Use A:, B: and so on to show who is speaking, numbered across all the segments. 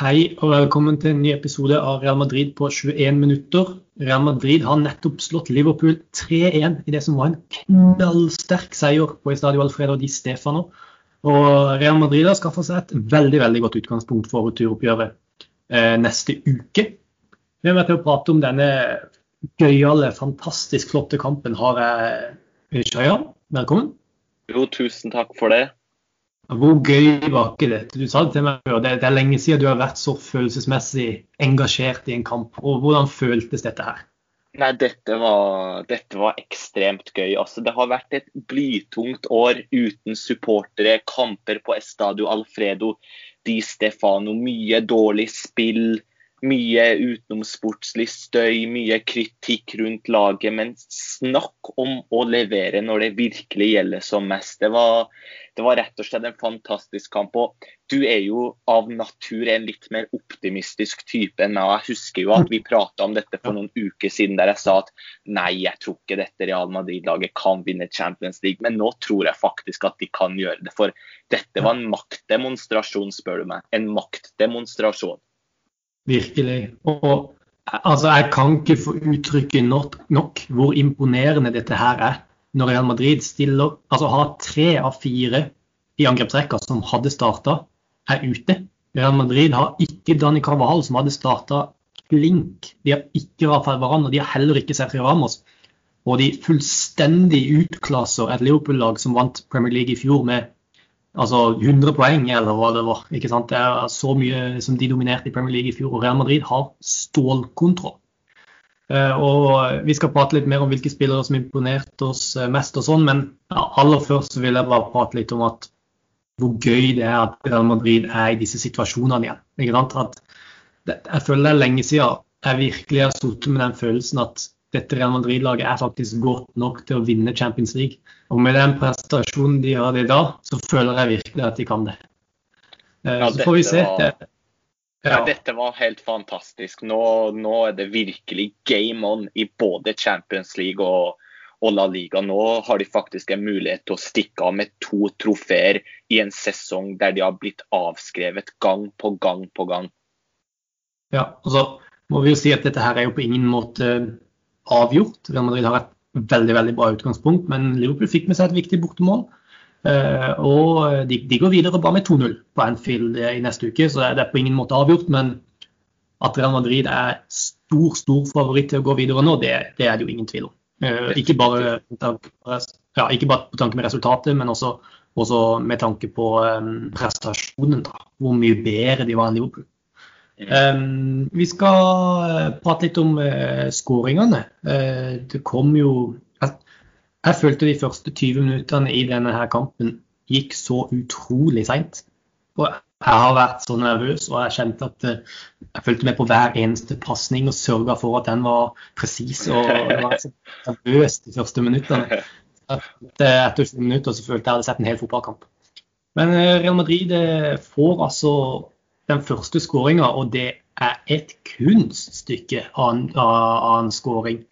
A: Hei og velkommen til en ny episode av Real Madrid på 21 minutter. Real Madrid har nettopp slått Liverpool 3-1 i det som var en knallsterk seier på Estadio Alfredo di Stefano. Og Real Madrid har skaffa seg et veldig veldig godt utgangspunkt for returoppgjøret eh, neste uke. Vi med til å prate om denne gøyale, fantastisk flotte kampen. Har jeg Shaya, velkommen.
B: Jo, tusen takk for det.
A: Hvor gøy var ikke dette? Du sa det til meg før, det, er lenge siden du har vært så følelsesmessig engasjert i en kamp. og Hvordan føltes dette her?
B: Nei, dette var, dette var ekstremt gøy. Altså, det har vært et blytungt år uten supportere, kamper på Estadio Alfredo Di Stefano, mye dårlig spill mye utenomsportslig støy, mye kritikk rundt laget. Men snakk om å levere når det virkelig gjelder som mest. Det var, det var rett og slett en fantastisk kamp. og Du er jo av natur en litt mer optimistisk type enn meg. Jeg husker jo at vi prata om dette for noen uker siden der jeg sa at nei, jeg tror ikke dette Real Madrid-laget kan vinne Champions League. Men nå tror jeg faktisk at de kan gjøre det. For dette var en maktdemonstrasjon, spør du meg. En maktdemonstrasjon.
A: Virkelig. Og altså, jeg kan ikke få uttrykket nok, nok, hvor imponerende dette her er. Når Real Madrid stiller Altså har tre av fire i angrepsrekka som hadde starta, er ute. Real Madrid har ikke Dani Carvahal, som hadde starta klink. De har ikke Rafael Varan, og de har heller ikke Sergio Ramos. Og de fullstendig utklasser et Liverpool-lag som vant Premier League i fjor med altså 100 poeng, eller hva det var. ikke sant? Det er så mye som de dominerte i Premier League i fjor. Og Real Madrid har stålkontroll. Uh, og Vi skal prate litt mer om hvilke spillere som imponerte oss eh, mest, og sånn, men aller først vil jeg bare prate litt om at hvor gøy det er at Real Madrid er i disse situasjonene igjen. ikke sant? At jeg føler det er lenge siden jeg virkelig har sittet med den følelsen at dette Real Madrid-laget er faktisk godt nok til å vinne Champions League. Og med den prestasjonen de har i dag, så føler jeg virkelig at de kan det.
B: Eh, ja, så får vi se. Var, ja. Ja, dette var helt fantastisk. Nå, nå, er det virkelig game on i både Champions League og, og, La Liga. Nå har de faktisk en mulighet til å stikke av med to trofeer i en sesong der de har blitt avskrevet gang på gang på gang.
A: Ja, og så må vi jo si at dette her er jo på ingen måte avgjort. Real Madrid har et veldig veldig bra utgangspunkt, men Liverpool fikk med seg et viktig bortemål. Uh, og de, de, går videre bare med 2-0 på Anfield i neste uke, så det er på ingen måte avgjort. Men at Real Madrid er stor stor favoritt til å gå videre nå, det, det er det jo ingen tvil om. Uh, ikke, bare, ja, ikke, bare, på tanke med resultatet, men også, også med tanke på prestasjonen. Da. Hvor mye bedre de var enn Liverpool. Um, vi skal eh, prate litt om uh, skåringene. Uh, det kom jo jeg, jeg, følte de første 20 minuttene i denne her kampen gikk så utrolig seint. Jeg har vært så nervøs, og jeg kjente at uh, jeg fulgte med på hver eneste pasning og sørga for at den var presis. Og jeg var så nervøs de første minuttene. Etter 20 minutter så følte jeg at jeg hadde sett en hel fotballkamp. Men Real Madrid får altså den første skåringa, og det er et kunststykke av, en skåring.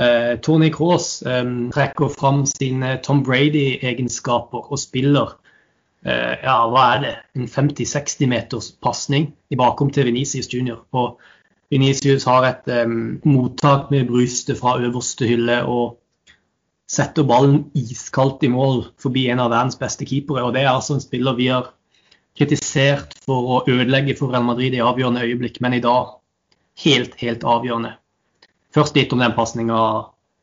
A: Uh, Tony Cross um, trekker fram sine Tom Brady-egenskaper og spiller uh, ja, hva er det, en 50-60 meters pasning bakom til Venicius Junior. Og Venicius har et um, mottak med brystet fra øverste hylle og setter ballen iskaldt i mål forbi en av verdens beste keepere. og Det er altså en spiller vi har kritisert for å ødelegge for Real Madrid i avgjørende øyeblikk, men i dag helt, helt avgjørende. Først litt om den pasninga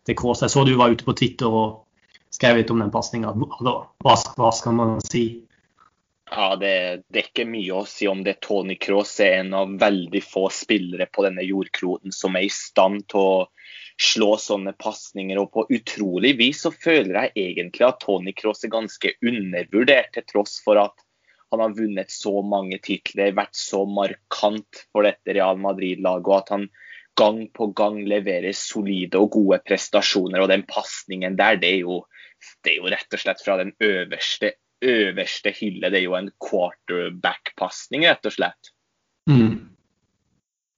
A: til Kroos. Jeg så du var ute på Twitter og skrev litt om den pasninga. Hva, hva, skal man si?
B: Ja, det, det, er ikke mye å si om det. Tony Cross er en av veldig få spillere på denne jordkloden som er i stand til å slå sånne pasninger. Og på utrolig vis så føler jeg egentlig at Tony Cross er ganske undervurdert, til tross for at han har vunnet så mange titler, vært så markant for dette Real Madrid-laget. og at han gang på gang leverer solide og gode prestasjoner. Og den pasningen der, det er, jo, det er jo rett og slett fra den øverste, øverste hylle. Det er jo en quarterback-pasning, rett og slett.
A: Mm.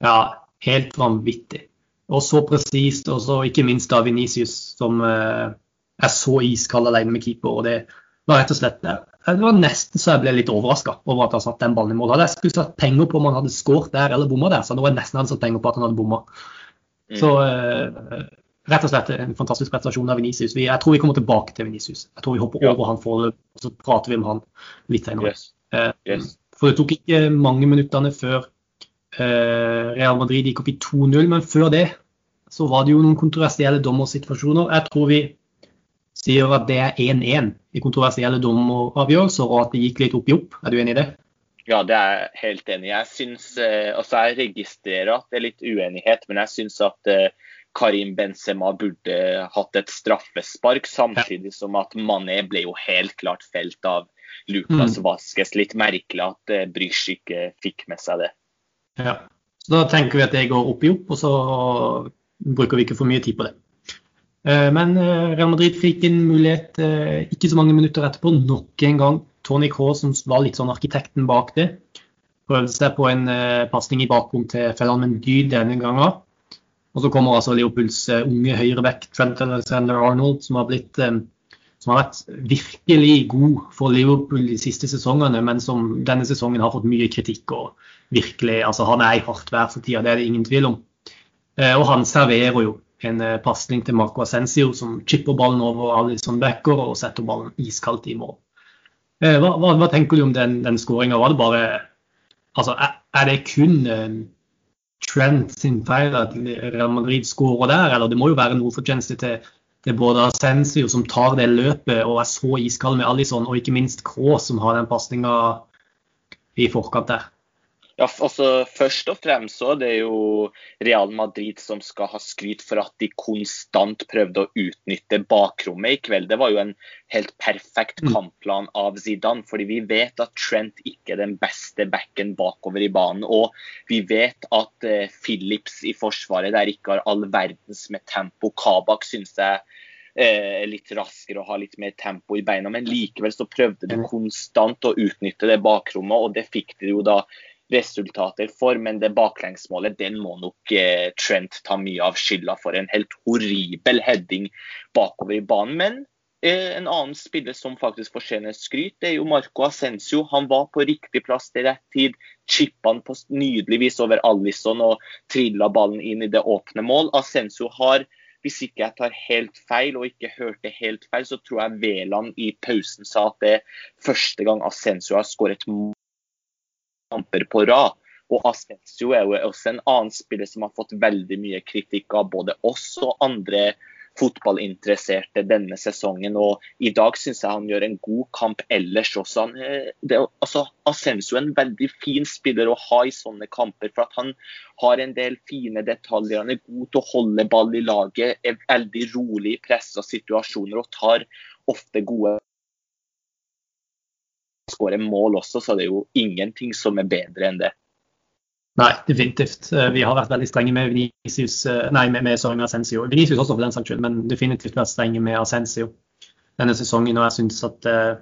A: Ja, helt vanvittig. Og så presist, og så ikke minst da Venicius, som eh, er så iskald alene med keeper. og det var rett og slett det var nesten så jeg ble litt overraska over at han satt den ballen i mål. Hadde jeg skulle satt penger på om han hadde skåret der eller bomma der, så hadde jeg nesten hadde satt penger på at han hadde bomma. Mm. Så uh, rett og slett en fantastisk prestasjon av Venicius. Jeg tror vi kommer tilbake til Venicius. Jeg tror vi hopper ja. over han foreløpig, og så prater vi om han litt senere. Yes. Uh, yes. For det tok ikke mange minuttene før uh, Real Madrid gikk opp i 2-0, men før det så var det jo noen kontroversielle dommersituasjoner. Jeg tror vi sier at det er 1-1 i kontroversielle dommeravgjørelser, og at det gikk litt opp i opp. Er du enig i det?
B: Ja, det er jeg helt enig i. Jeg synes, eh, altså jeg registrerer at det er litt uenighet, men jeg syns at eh, Karim Benzema burde hatt et straffespark, samtidig som at Mané ble jo helt klart felt av Lucas mm. Vasques. Litt merkelig at eh, Brysj ikke fikk med seg det.
A: Ja, så Da tenker vi at det går opp i opp, og så bruker vi ikke for mye tid på det. Eh, men eh, Real Madrid fikk en mulighet eh, ikke så mange minutter etterpå. Nok en gang Tony Craw, som var litt sånn arkitekten bak det, prøvde seg på en pasning i bakrom til Fellan Mendy denne gangen. Og så kommer altså Liverpools unge høyreback Trent Alexander Arnold, som har, blitt, som har vært virkelig god for Liverpool de siste sesongene, men som denne sesongen har fått mye kritikk. og virkelig, altså Han er i hardt vær for tida, det er det ingen tvil om. Og han serverer jo en eh, pasning til Marco Ascencio som chipper ballen over Alison Becker og setter ballen iskaldt i mål. Eh, hva, hva, hva tenker du om den, den skåringa? Det Altså, er, er det kun uh, Trent sin feil at Real Madrid skårer der, eller det må jo være noe fortjeneste til, til både Ascencio som tar det løpet og er så iskald med Alison, og ikke minst Kroos som har den pasninga i forkant der?
B: Ja, altså Først og fremst så det er jo Real Madrid som skal ha skryt for at de konstant prøvde å utnytte bakrommet i kveld. Det var jo en helt perfekt mm. kampplan av Zidane. fordi vi vet at Trent ikke er den beste backen bakover i banen. Og vi vet at eh, Phillips i forsvaret der ikke har all verdens med tempo. Kabak syns jeg eh, litt raskere og ha litt mer tempo i beina. Men likevel så prøvde de konstant å utnytte det bakrommet, og det fikk de jo da resultater for, men det baklengsmålet den må nok eh, Trent ta mye av skylda for. En helt horribel heading bakover i banen. Men eh, en annen spiller som faktisk fortjener skryt, det er jo Marco Ascencio. Han var på riktig plass til rett tid. Chippa han på nydelig vis over Alison og trilla ballen inn i det åpne mål. Ascencio har hvis ikke jeg tar helt feil og ikke hørte helt feil, så tror jeg Veland i pausen sa at det er første gang Ascenso har skåret mål kamper på rad. Og Asensio er jo også en annen spiller som har fått veldig mye kritikk av både oss og andre fotballinteresserte denne sesongen. Og i dag syns jeg han gjør en god kamp ellers også. Han, det, altså, Asensio er en veldig fin spiller å ha i sånne kamper. For at han har en del fine detaljer. Han er god til å holde ball i laget, er veldig rolig i pressa situasjoner og tar ofte gode skårer mål også, så det er jo ingenting som er bedre enn det.
A: Nei, definitivt. Eh, vi har vært veldig strenge med Vinicius, eh, nei, med, med sorry, med Asensio. Vinicius også for den saks skyld, men definitivt vært strenge med Asensio denne sesongen. Og jeg synes at uh,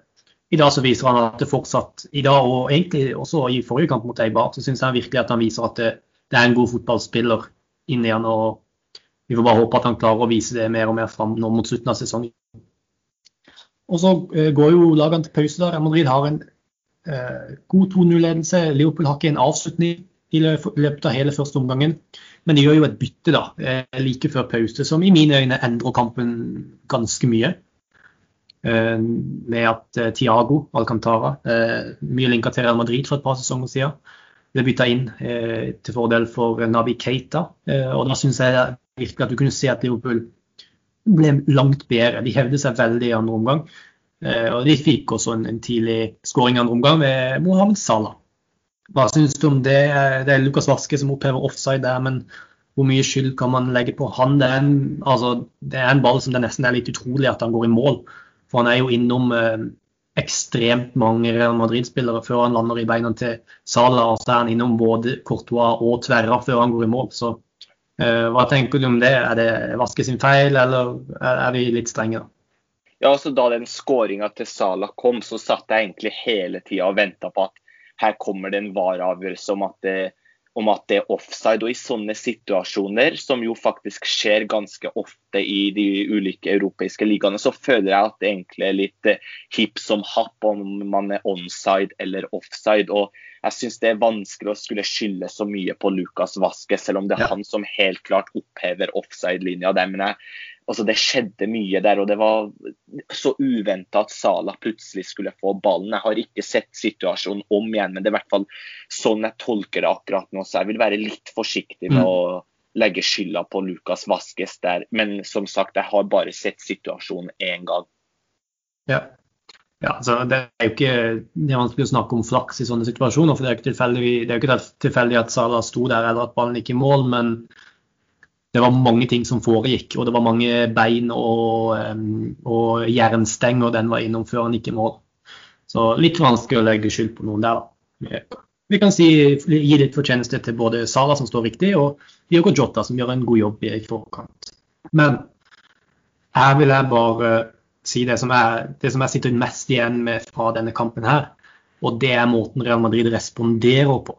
A: i dag så viser han at det fortsatt, i dag og egentlig også i forrige kamp mot Eibar, så syns jeg virkelig at han viser at det, det er en god fotballspiller inni han. og Vi får bare håpe at han klarer å vise det mer og mer fram nå mot slutten av sesongen. Og så uh, går jo lagene til pause der. Madrid har en eh, god 2-0-ledelse. Liverpool har ikke en avslutning i løpet av hele første omgangen. Men de gjør jo et bytte da, eh, like før pause, som i mine øyne endrer kampen ganske mye. med at Tiago Alcantara, mye linka til Real Madrid for et par sesonger siden, ble bytta inn til fordel for Nabi Keita. og da syns jeg virkelig at du kunne se at Liverpool ble langt bedre. De hevde seg veldig i andre omgang. Eh, og de fikk også en, en tidlig skåring i andre omgang ved Mohammed Salah. Hva syns du om det? Det er Lukas Vaske som opphever offside der, men hvor mye skyld kan man legge på han? Det er en, altså, det er en ball som det nesten er litt utrolig at han går i mål. For han er jo innom eh, ekstremt mange Real Madrid-spillere før han lander i beina til Salah. Og så er han innom både Courtois og Tverra før han går i mål. Så Eh, hva tenker du om det? Er det Vaske sin feil, eller er vi litt strenge? da?
B: Ja, altså Da den skåringa til Salah kom, så satt jeg egentlig hele tida og venta på at her kommer det en VAR-avgjørelse om om at det er offside. Og i sånne situasjoner, som jo faktisk skjer ganske ofte i de ulike europeiske ligaene, så føler jeg at det egentlig er litt eh, hipp som happ om man er onside eller offside. og jeg syns det er vanskelig å skulle skylde så mye på Lukas Vaske, selv om det er ja. han som helt klart opphever offside-linja der. Men jeg, altså det skjedde mye der, og det var så uventa at Sala plutselig skulle få ballen. Jeg har ikke sett situasjonen om igjen, men det er i hvert fall sånn jeg tolker det akkurat nå. Så jeg vil være litt forsiktig med mm. å legge skylda på Lukas Vaskes der. Men som sagt, jeg har bare sett situasjonen én gang.
A: Ja, ja, så Det er jo ikke det er vanskelig å snakke om flaks i sånne situasjoner. for Det er jo ikke tilfeldig, jo ikke tilfeldig at Salah sto der eller at ballen gikk i mål, men det var mange ting som foregikk. Og det var mange bein og, og jernstenger den var innom før han gikk i mål. Så litt vanskelig å legge skyld på noen der, da. Vi kan si, gi litt fortjeneste til både Salah, som står riktig, og Diogo Jota, som gjør en god jobb i forkant. Men her vil jeg bare si det som, jeg, det som jeg sitter mest igjen med fra denne kampen her. Og det er måten Real Madrid responderer på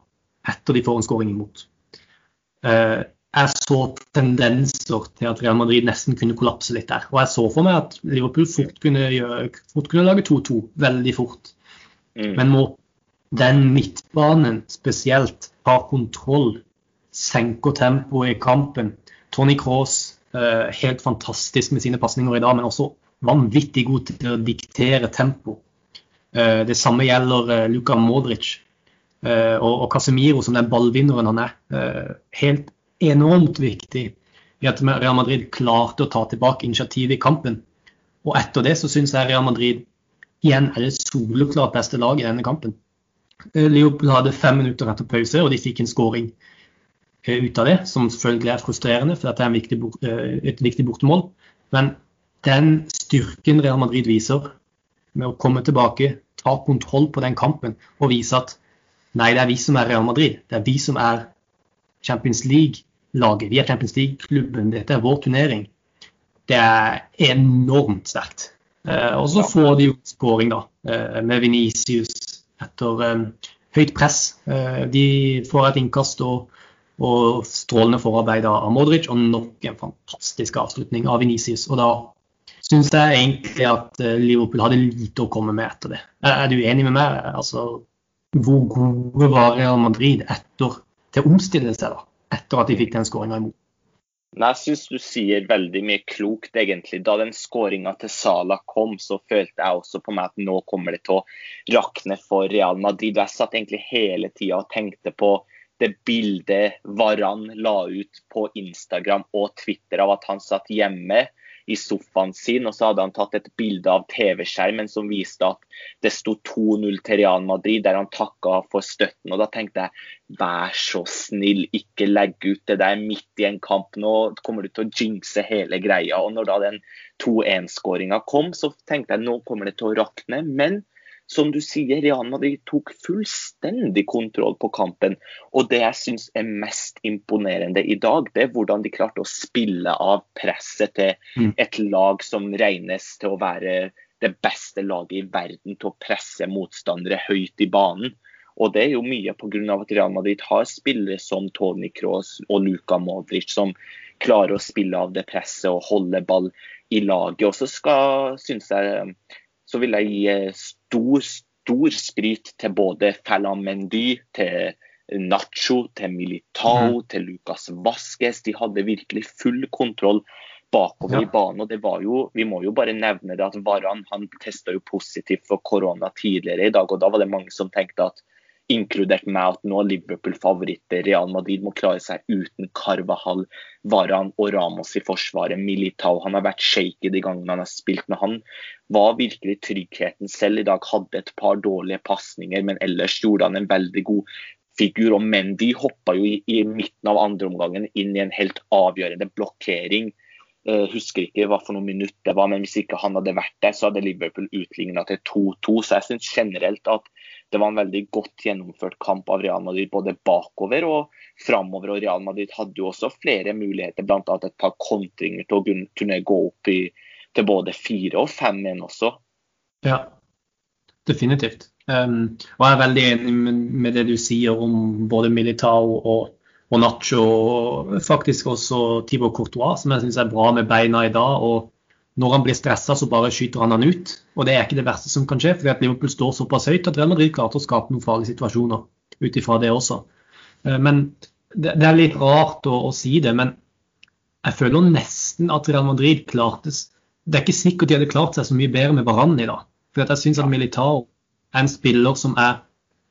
A: etter de får en skåring imot. Uh, jeg så tendenser til at Real Madrid nesten kunne kollapse litt der. Og jeg så for meg at Liverpool fort kunne, gjøre, fort kunne lage 2-2 veldig fort. Mm. Men må den midtbanen spesielt ha kontroll, senker tempoet i kampen Tony Cross, uh, helt fantastisk med sine pasninger i dag, men også vanvittig god til å diktere tempo. Eh, det samme gjelder eh, Luka Modric eh, og Casemiro som den ballvinneren han er. Helt enormt viktig i at Real Madrid klarte å ta tilbake initiativet i kampen. Og etter det så syns jeg Real Madrid igjen er det soleklart beste lag i denne kampen. Liverpool hadde fem minutter etter pause, og de fikk en skåring ut av det, som selvfølgelig er frustrerende, for dette er viktig, et viktig bortemål. Men den styrken Real Madrid viser med å komme tilbake, ta kontroll på den kampen og vise at nei, det er vi som er Real Madrid. Det er vi som er Champions League-laget. Vi er Champions League-klubben. Dette er vår turnering. Det er enormt sterkt. Eh, og så får de jo skåring da, eh, med Venicius etter eh, høyt press. De får et innkast og, og strålende forarbeid av Modric, og nok en fantastisk avslutning av Venicius. Og da syns jeg egentlig at eh, Liverpool hadde lite å komme med etter det. Er du enig med meg? Altså, hvor gode var Real Madrid etter til å omstille seg da, etter at de fikk den skåringa imot?
B: Jeg syns du sier veldig mye klokt, egentlig. Da den skåringa til Sala kom, så følte jeg også på meg at nå kommer det til å rakne for Real Madrid. Jeg satt egentlig hele tida og tenkte på det bildet Varan la ut på Instagram og Twitter av at han satt hjemme i sofaen sin, og så hadde han tatt et bilde av TV-skjermen som viste at det sto 2-0 til Real Madrid, der han takka for støtten. og Da tenkte jeg vær så snill, ikke legg ut det der midt i en kamp. Nå kommer du til å jinxe hele greia. og når da den 2-1-skåringa kom, så tenkte jeg nå kommer det til å rakne. men som du sier, Real Madrid tok fullstendig kontroll på kampen. Og det jeg syns er mest imponerende i dag, det er hvordan de klarte å spille av presset til mm. et lag som regnes til å være det beste laget i verden til å presse motstandere høyt i banen. Og det er jo mye pga. at Real Madrid har spillere som Tony Kroos og Luka Modric som klarer å spille av det presset og holde ball i laget. Og så skal, synes jeg, så vil jeg gi stor, stor skryt til både Ferland Mendy, til Nacho, til Militao, mm. til Lucas Vasques. De hadde virkelig full kontroll bakover ja. i banen. og det var jo, Vi må jo bare nevne det at Varan han testa positivt for korona tidligere i dag. og Da var det mange som tenkte at inkludert meg at nå er Liverpool-favoritter. Real Madrid må klare seg uten Carvahall, Varan og Ramos i forsvaret. Militao han har vært shaky de gangene han har spilt, men han var virkelig tryggheten selv i dag. Hadde et par dårlige pasninger, men ellers gjorde han en veldig god figur. Og Mendy hoppa jo i, i midten av andre omgangen inn i en helt avgjørende blokkering jeg eh, husker ikke hva for noen minutt det var, men hvis ikke han hadde vært der, så hadde Liverpool utligna til 2-2. Så jeg syns generelt at det var en veldig godt gjennomført kamp av Real Madrid både bakover og framover. Og Real Madrid hadde jo også flere muligheter, bl.a. et par kontringer til å kunne gå opp i, til både 4 og 5-1 også.
A: Ja, definitivt. Um, og jeg er veldig enig med, det du sier om både Militao og, og Nacho, og faktisk også Thibaut Courtois, som jeg syns er bra med beina i dag. og Når han blir stressa, så bare skyter han han ut. Og det er ikke det verste som kan skje, fordi at Liverpool står såpass høyt at Real Madrid klarte å skape noen farlige situasjoner ut ifra det også. Uh, men det, er litt rart å, å si det, men jeg føler nesten at Real Madrid klartes Det er ikke sikkert de hadde klart seg så mye bedre med Varan i dag. For jeg syns at Militao en spiller som er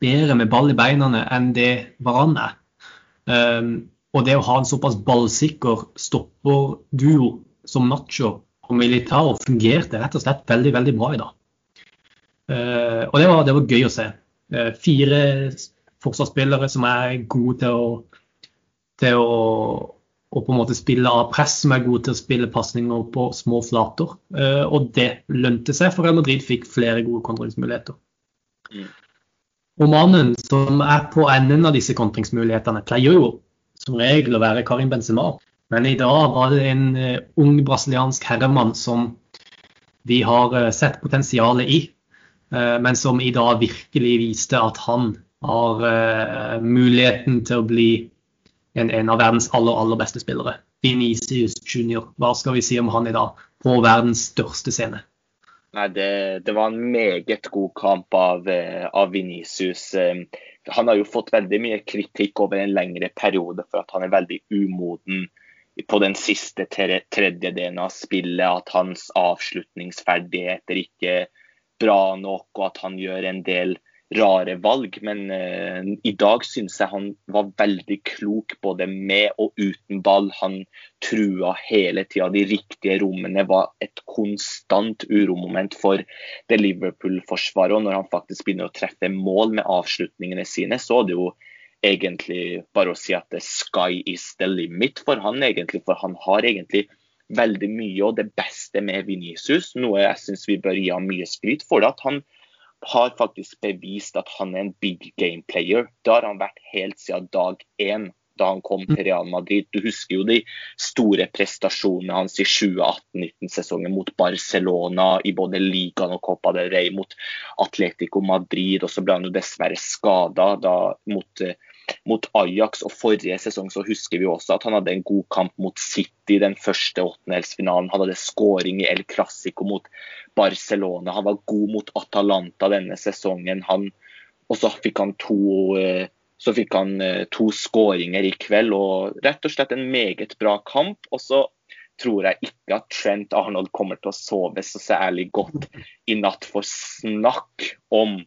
A: bedre med ball i beina enn det Varan er. Um, og det å ha en såpass ballsikker stopperduo som Nacho og Militao fungerte rett og slett veldig veldig bra i dag. Uh, og det var, det var, gøy å se. Uh, fire forsvarsspillere som er gode til å, til å, å på en måte spille av press, som er gode til å spille pasninger på små flater. Uh, og det lønte seg, for Real Madrid fikk flere gode kontringsmuligheter. Og mannen som er på enden av disse kontringsmulighetene, pleier jo som regel å være Karim Benzema. Men i dag var det en uh, ung brasiliansk herremann som vi har uh, sett potensialet i, uh, men som i dag virkelig viste at han har muligheten til å bli en, en, av verdens aller, aller beste spillere. Vinicius Junior. Hva skal vi si om han i dag på verdens største scene?
B: Nei, det, det, var en meget god kamp av, eh, av Vinicius. Eh, han har jo fått veldig mye kritikk over en lengre periode for at han er veldig umoden på den siste tredjedelen av spillet. At hans avslutningsferdigheter ikke bra nok, og at han gjør en del rare valg, men uh, i dag syns jeg han var veldig klok både med og uten ball. Han trua hele tida. De riktige rommene var et konstant uromoment for det Liverpool-forsvaret. Og når han faktisk begynner å treffe mål med avslutningene sine, så er det jo egentlig bare å si at the sky is the limit for han egentlig. For han har egentlig veldig mye, og det beste med Venicius, noe jeg syns vi bør gi ham mye skryt for, at han har faktisk bevist at han er en big game player. Det har han vært helt siden dag én da han kom til Real Madrid. Du husker jo de store prestasjonene hans i 2018-19-sesongen mot Barcelona i både ligaen og Copa del Rey, mot Atletico Madrid. og Så ble han jo dessverre skada mot uh, mot Ajax. Og forrige sesong så husker vi også at han hadde en god kamp mot City i den første åttendelsfinalen. Han hadde skåring i El Clásico mot Barcelona. Han var god mot Atalanta denne sesongen. Han, og så fikk han to eh, så fikk han eh, to skåringer i kveld, og rett og slett en meget bra kamp. Og så tror jeg ikke at Trent Arnold kommer til å sove så særlig godt i natt for snakk om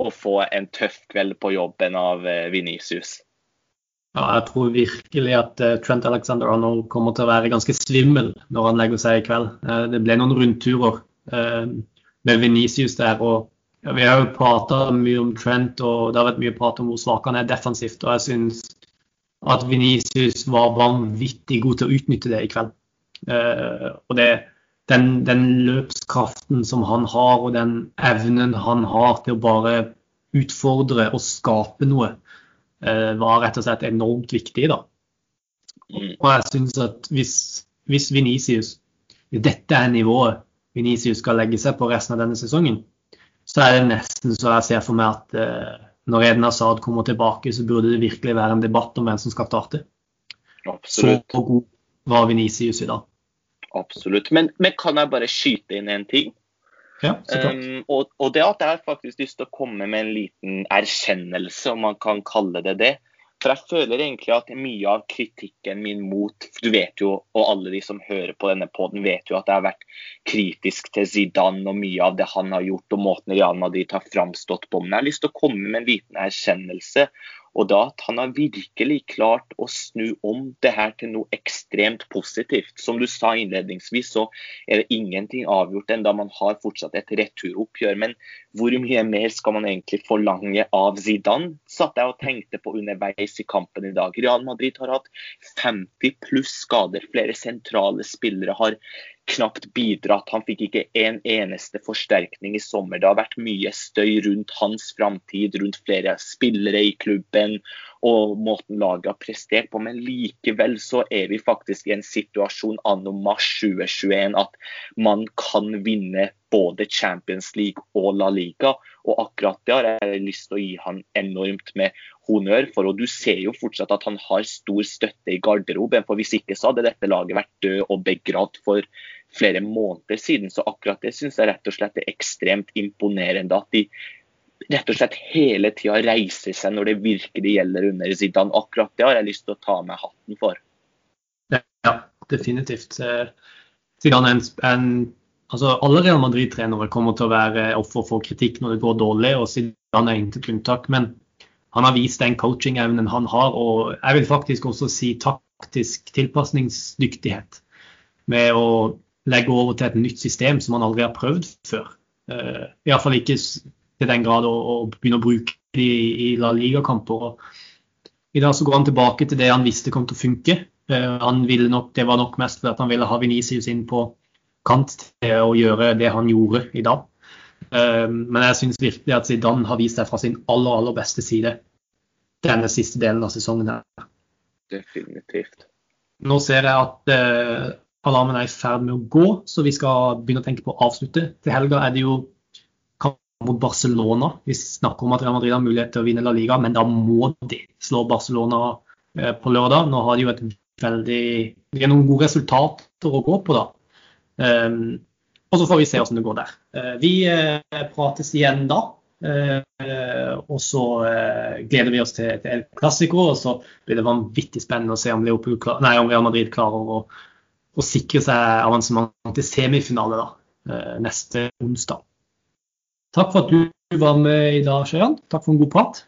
B: å få en tøff kveld på jobben av eh, Venicius.
A: Ja, jeg tror virkelig at uh, Trent Alexander Arnold kommer til å være ganske svimmel når han legger seg i kveld. Det ble noen rundturer med Venicius der. og ja, Vi har jo prata mye om Trent, og det har vært mye prat om hvor svak han er defensivt. og Jeg syns at Venicius var vanvittig god til å utnytte det i kveld. og det, den, den, løpskraften som han har, og den evnen han har til å bare utfordre og skape noe, uh, var rett og slett enormt viktig. da. Og jeg synes at hvis, hvis Venicius dette er nivået Venicius skal legge seg på resten av denne sesongen, så er det nesten så jeg ser for meg at eh, når Eden Asaad kommer tilbake, så burde det virkelig være en debatt om hvem som skal starte.
B: Absolutt.
A: Så god var Venicius i dag.
B: Absolutt. Men, men, kan jeg bare skyte inn en ting?
A: Ja. Um,
B: og, og, det at jeg har faktisk lyst til å komme med en liten erkjennelse, om man kan kalle det det. For jeg føler egentlig at mye av kritikken min mot Du vet jo, og alle de som hører på denne poden vet jo at jeg har vært kritisk til Zidane og mye av det han har gjort og måten Real Madrid har framstått på. Men jeg har lyst til å komme med en liten erkjennelse og da at han har virkelig klart å snu om det her til noe ekstremt positivt. Som du sa innledningsvis, så er det ingenting avgjort ennå. Man har fortsatt et returoppgjør. Men hvor mye mer skal man egentlig forlange av Zidane? Satt jeg og tenkte på underveis i kampen i dag. Real Madrid har hatt 50 pluss skader. Flere sentrale spillere har knapt bidratt. Han fikk ikke en eneste forsterkning i sommer. Det har vært mye støy rundt hans framtid, rundt flere spillere i klubben og måten laget har prestert på. Men likevel så er vi faktisk i en situasjon anno mars 2021 at man kan vinne både Champions League og La Liga. Og akkurat det har jeg lyst til å gi han enormt med honnør for. Og du ser jo fortsatt at han har stor støtte i garderoben. For hvis ikke så hadde dette laget vært død og begravd for flere måneder siden. Så akkurat det syns jeg rett og slett er ekstremt imponerende. At de rett og slett hele tida reiser seg når det virkelig gjelder under Zidane. Akkurat det har jeg lyst til å ta med hatten for.
A: Ja, definitivt. Zidane er en altså Alle Real Madrid-trenere kommer til å være offer for kritikk når det går dårlig, og Zidane er intet unntak. Men han har vist den coaching-evnen han har, og jeg vil faktisk også si taktisk tilpasningsdyktighet. Med å legge over til et nytt system som han aldri har prøvd før. Uh, Iallfall ikke til den grad å, å begynne å bruke det i, i La Liga-kamper. I dag så går han tilbake til det han visste kom til å funke. Uh, han ville nok, Det var nok mest fordi han ville ha Venicius inn på kant til å gjøre det han gjorde i dag. Uh, men jeg syns virkelig at Zidane har vist seg fra sin aller, aller beste side denne siste delen av sesongen. her.
B: Definitivt.
A: Nå ser jeg at alarmen er i ferd med å gå, så vi skal begynne å tenke på å avslutte. Til helga er det jo kamp mot Barcelona. Vi snakker om at Real Madrid har mulighet til å vinne La Liga, men da må de slå Barcelona uh, på lørdag. Nå har de jo et veldig De har noen gode resultater å gå på, da. Um, og så får vi se hvordan det går der. Uh, vi prates igjen da. Uh, og så gleder vi oss til, til El Clásico, og så blir det vanvittig spennende å se om, Leopold, nei, om Real Madrid klarer å, å, sikre seg avansement til semifinale da, uh, neste onsdag. Takk for at du var med i dag, Sjøyan. Takk for en god prat.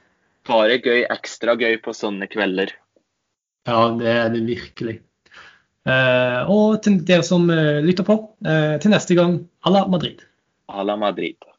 B: Bare gøy, ekstra gøy på sånne kvelder.
A: Ja, det er det virkelig. og til dere som lytter på, til neste gang, à la Madrid.
B: À la Madrid.